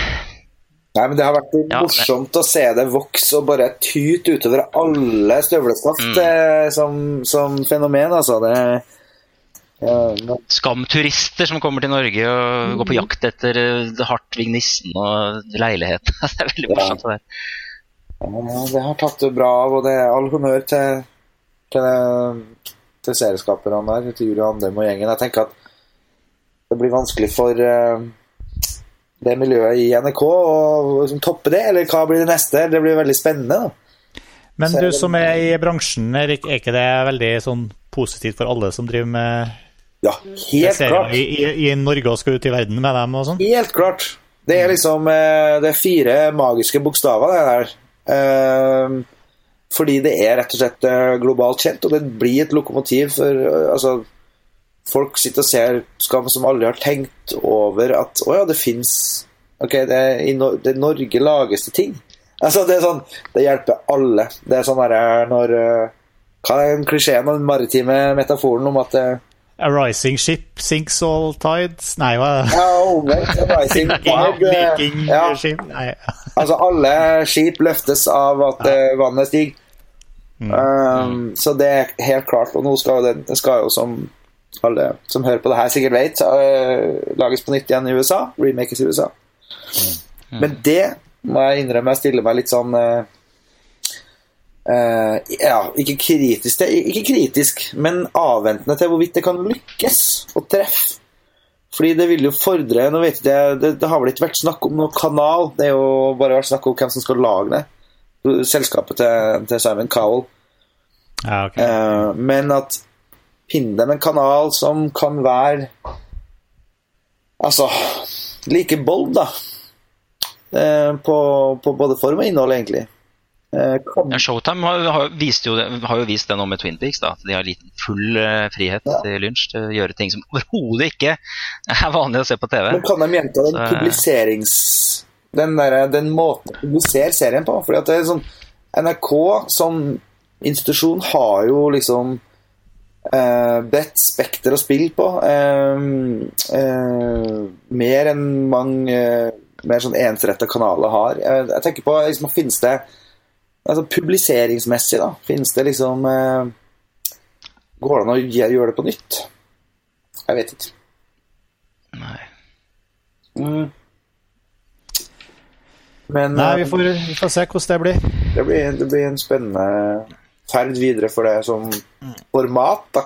Nei, men Det har vært Ja, morsomt å se det vokse og bare tyte utover alle støvleskaft Mm. eh, som, som fenomen. altså. Det, ja, ja, Skam-turister som kommer til Norge og går på jakt etter eh, Hartvig Nissen og leilighet. det er veldig morsomt. det ja, det har tatt det bra av, og det er all honnør til, til, til serieskaperne der, til Julie Andem og gjengen. Jeg tenker at det blir vanskelig for eh, det miljøet i NRK og liksom, toppe det, eller hva blir det neste? Det blir veldig spennende. da. Men du som er i bransjen, Erik, er ikke det veldig sånn positivt for alle som driver med Ja, helt klart. i, i, i Norge og skal ut i verden med dem og sånn? Helt klart. Det er liksom eh, Det er fire magiske bokstaver, det der. Eh, fordi det er rett og slett eh, globalt kjent, og det blir et lokomotiv for altså, Folk sitter og ser Skam som aldri har tenkt over at å ja, det fins Ok, det er i no det er Norge lages det ting. Altså, det er sånn Det hjelper alle. Det er sånn der når eh, Hva er den klisjeen og den maritime metaforen om at eh, A rising ship sinks all tides Nei, hva det? Ja, omvendt. a Rising tide, eh, ja. Altså, alle skip løftes av at ja. vannet stiger. Um, så det er helt klart. Og nå skal det, det skal jo, som alle som hører på det her, sikkert vet, eh, lages på nytt igjen i USA. Remakes i USA. Men det må jeg innrømme jeg stiller meg litt sånn uh, uh, Ja, ikke kritisk til Ikke kritisk, men avventende til hvorvidt det kan lykkes å treffe. Fordi det vil jo fordre Nå vet jeg, det, det har vel ikke vært snakk om noen kanal, det er jo bare vært snakk om hvem som skal lage det. Selskapet til, til Simon Cowell. Ja, okay. Men at finne dem en kanal som kan være Altså like bold, da. Eh, på, på både form og innhold, egentlig. Eh, Ja, Showtime har, har, jo, har jo vist det nå med Twin Peaks. da, De har liten, full eh, frihet Ja. til lunsj til å gjøre ting som overhodet ikke er vanlig å se på TV. men kan de gjenta den Så- publiserings... Den, der, den måten å publisere serien på? Fordi at det er sånn NRK som institusjon har jo liksom eh, bredt spekter å spille på. Uh, uh, mer enn mange mer sånn ensretta kanaler har. Jeg, jeg tenker på liksom, Finnes det altså, Publiseringsmessig, da, finnes det liksom Går det an å gjøre det på nytt? Jeg vet ikke. Nei. Mm. Men Nei, vi får, vi får se hvordan det blir. det, blir, det blir en spennende ferd videre for det som format, da.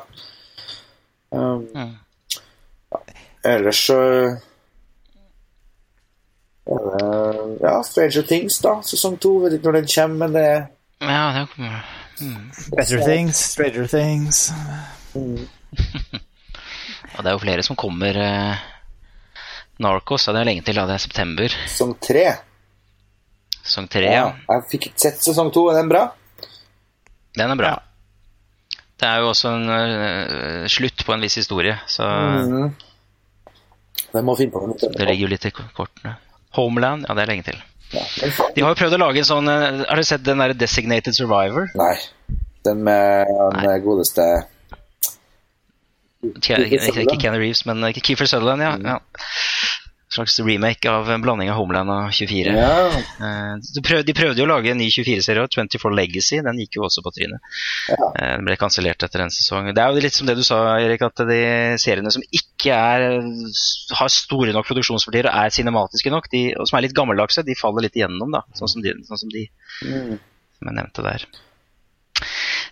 Um, Mm. ellers så uh, Ja, Stranger Things, da. Sesong to. Vet ikke når den kommer, men det er Ja, det kommer Better things, stranger things. Og det er jo flere som kommer. eh, Narcos, ja, det er lenge til. Ja, det er september. sesong tre. Sesong tre. Ja. Ja. Jeg fikk ikke sett sesong to. Er den bra? Den er bra. Ja. Det er jo også en uh, slutt på en viss historie, så Mm. Må finne på noe det ligger jo litt i kortene. Homeland, ja, det er lenge til. Ja. De har jo prøvd å lage en sånn eh, Har du sett den der Designated Survivor? Nei. Den med den godeste Ke- Ikke Kenny Reeves, men eh, Keefer Sutherland, ja. ja. Slags remake av en blanding av Homeland og 24. Ja. Eh, de, prøvde, de prøvde jo å lage en ny 24-serie, 24 Legacy. Den gikk jo også på trynet. Ja. Eh, Den ble kansellert etter en sesong. Det er jo litt som det du sa, Erik, at de seriene som ikke er, har store nok produksjonspartier og er cinematiske nok, de, og som er litt gammeldagse, de faller litt igjennom, da. Sånn som de, sånn som, de Mm. som jeg nevnte der.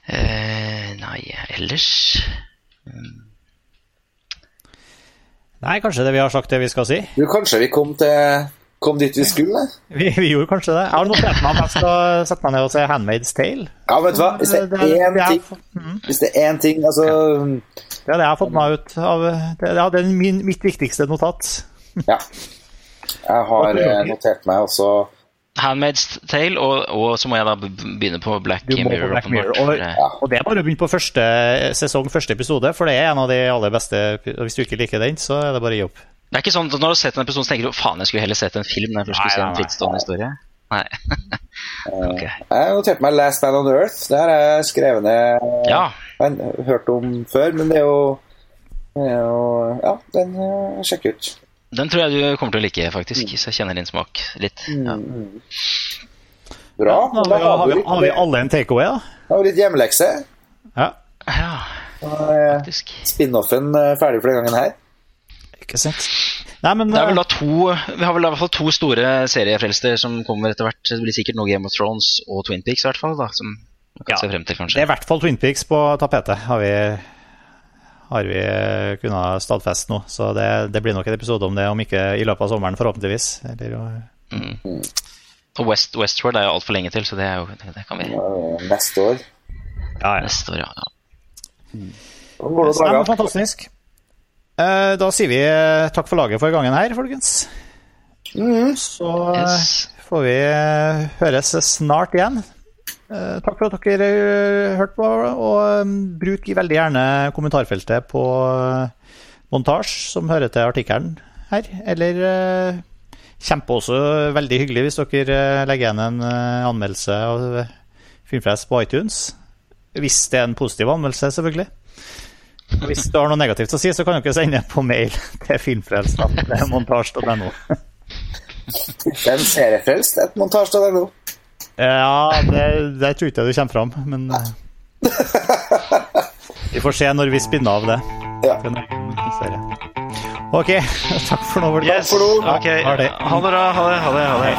Eh, nei, ellers Nei, kanskje det vi har sagt det vi skal si. Du, kanskje vi kom, til, kom dit vi skulle? Vi, vi gjorde kanskje det. Jeg har notert meg at jeg skal sette meg ned og se Handmaid's Tale. Ja, vet du hva? Hvis det er én ting, hvis det er én ting altså, Det er det jeg har fått meg ut av det, ja, det er min, mitt viktigste notat. Ja. Jeg har eh, notert meg også Handmaid's Tale, og, og så må jeg da begynne på Black Du må på Mirror. Black Mirror. Og, og det er bare å begynne på første sesong, første episode, for det er en av de aller beste. og Hvis du ikke liker den, så er det bare å gi opp. Det er ikke sånn at når du har sett en episode, så tenker du faen, jeg skulle heller sett en film når jeg først skulle Nei, se en frittstående historie. Nei. okay. Jeg har notert meg 'Last Man on Earth'. Det har jeg skrevet ned Ja. Hørt om før, men det er jo, det er jo Ja, den sjekker sjekk ut. Den tror jeg du kommer til å like, faktisk. Så jeg kjenner din smak litt. Ja. Bra. Da Da har vi, har vi alle en takeaway, da. har vi litt hjemmelekse. Ja, ja, faktisk. spin-offen eh, ferdig for den gangen her. ikke sant. Nei, men Det er vel eh, da to Vi har vel i hvert fall to store seriefrelster som kommer etter hvert. Det blir sikkert noe Game of Thrones og Twin Peaks, i hvert fall. da Som man kan Ja. se frem til, kanskje. det er i hvert fall Twin Peaks på tapetet, har vi, har vi kunnet stadfeste nå. Så det, det blir nok en episode om det, om ikke i løpet av sommeren, forhåpentligvis. Eller, mm. Og West, Westworld er jo altfor lenge til, så det, er jo, det, det kan vi Neste år. ja, ja. neste år, ja. ja. Mm. går det Nei, fantastisk. Eh, Da sier vi eh, takk for laget for gangen her, folkens. Mm. Så eh, Yes. får vi høres snart igjen. Eh, Takk for at dere eh, hørte på, og eh, bruk veldig gjerne kommentarfeltet på montasje, som hører til artikkelen her. Eller kjempe også veldig hyggelig hvis dere legger igjen en anmeldelse av Filmfrelst på iTunes. Hvis det er en positiv anmeldelse, selvfølgelig. Hvis du har noe negativt å si, så kan dere sende på mail til filmfrelst.montasj.no. Den seriefrelst, et montasje.no. Ja, det, det tror ikke jeg du kommer fram, men eh, Vi får se når vi spinner av det. Ja. OK, takk for nå. Volkan. Yes. for nå. Okay. Ha det. Ha det bra. Ha det. Ha det. Ha det.